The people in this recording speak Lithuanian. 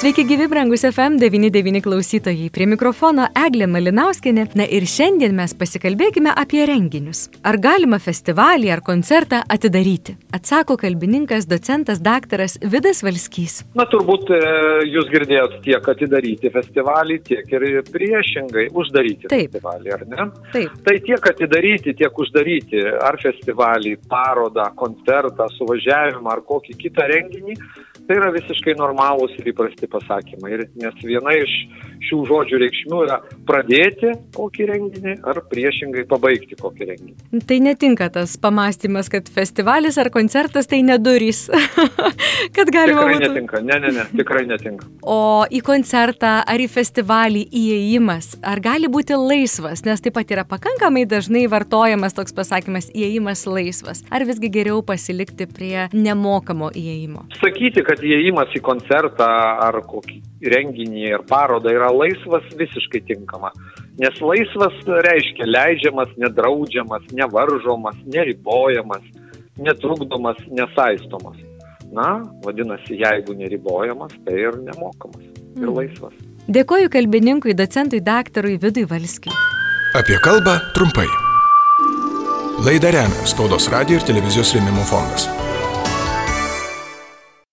Sveiki gyvi, brangus FM99 klausytojai. Prie mikrofono Eglė Malinauskinė. Na ir šiandien mes pasikalbėkime apie renginius. Ar galima festivalį ar koncertą atidaryti? Atsako kalbininkas, docentas daktaras Vidas Valskys. Na turbūt e, jūs girdėjot tiek atidaryti festivalį, tiek ir priešingai uždaryti Taip. festivalį, ar ne? Taip. Tai tiek atidaryti, tiek uždaryti ar festivalį, parodą, koncertą, suvažiavimą ar kokį kitą renginį, tai yra visiškai normalūs ir įprasti pasakymai. Ir nes viena iš šių žodžių reikšmių yra pradėti kokį renginį ar priešingai pabaigti kokį renginį. Tai netinka tas pamastymas, kad festivalis ar koncertas tai nedurys. kad galima Tikrai būtų. netinka, ne, ne, ne, tikrai netinka. O į koncertą ar į festivalį įėjimas, ar gali būti laisvas, nes taip pat yra pakankamai dažnai vartojamas toks pasakymas įėjimas laisvas, ar visgi geriau pasilikti prie nemokamo įėjimo? Sakyti, kad įėjimas į koncertą ar kokį renginį ar parodą yra laisvas, visiškai tinkama. Nes laisvas reiškia leidžiamas, nedraudžiamas, nevaržomas, neribojamas, netrukdomas, nesaistomas. Na, vadinasi, jeigu neribojamas, tai ir nemokamas. Ir Mm. laisvas. Dėkoju kalbininkui, docentui daktarui Vidui Valskiui. Apie kalbą trumpai. Laidą remia Spaudos radio ir televizijos rėmimo fondas.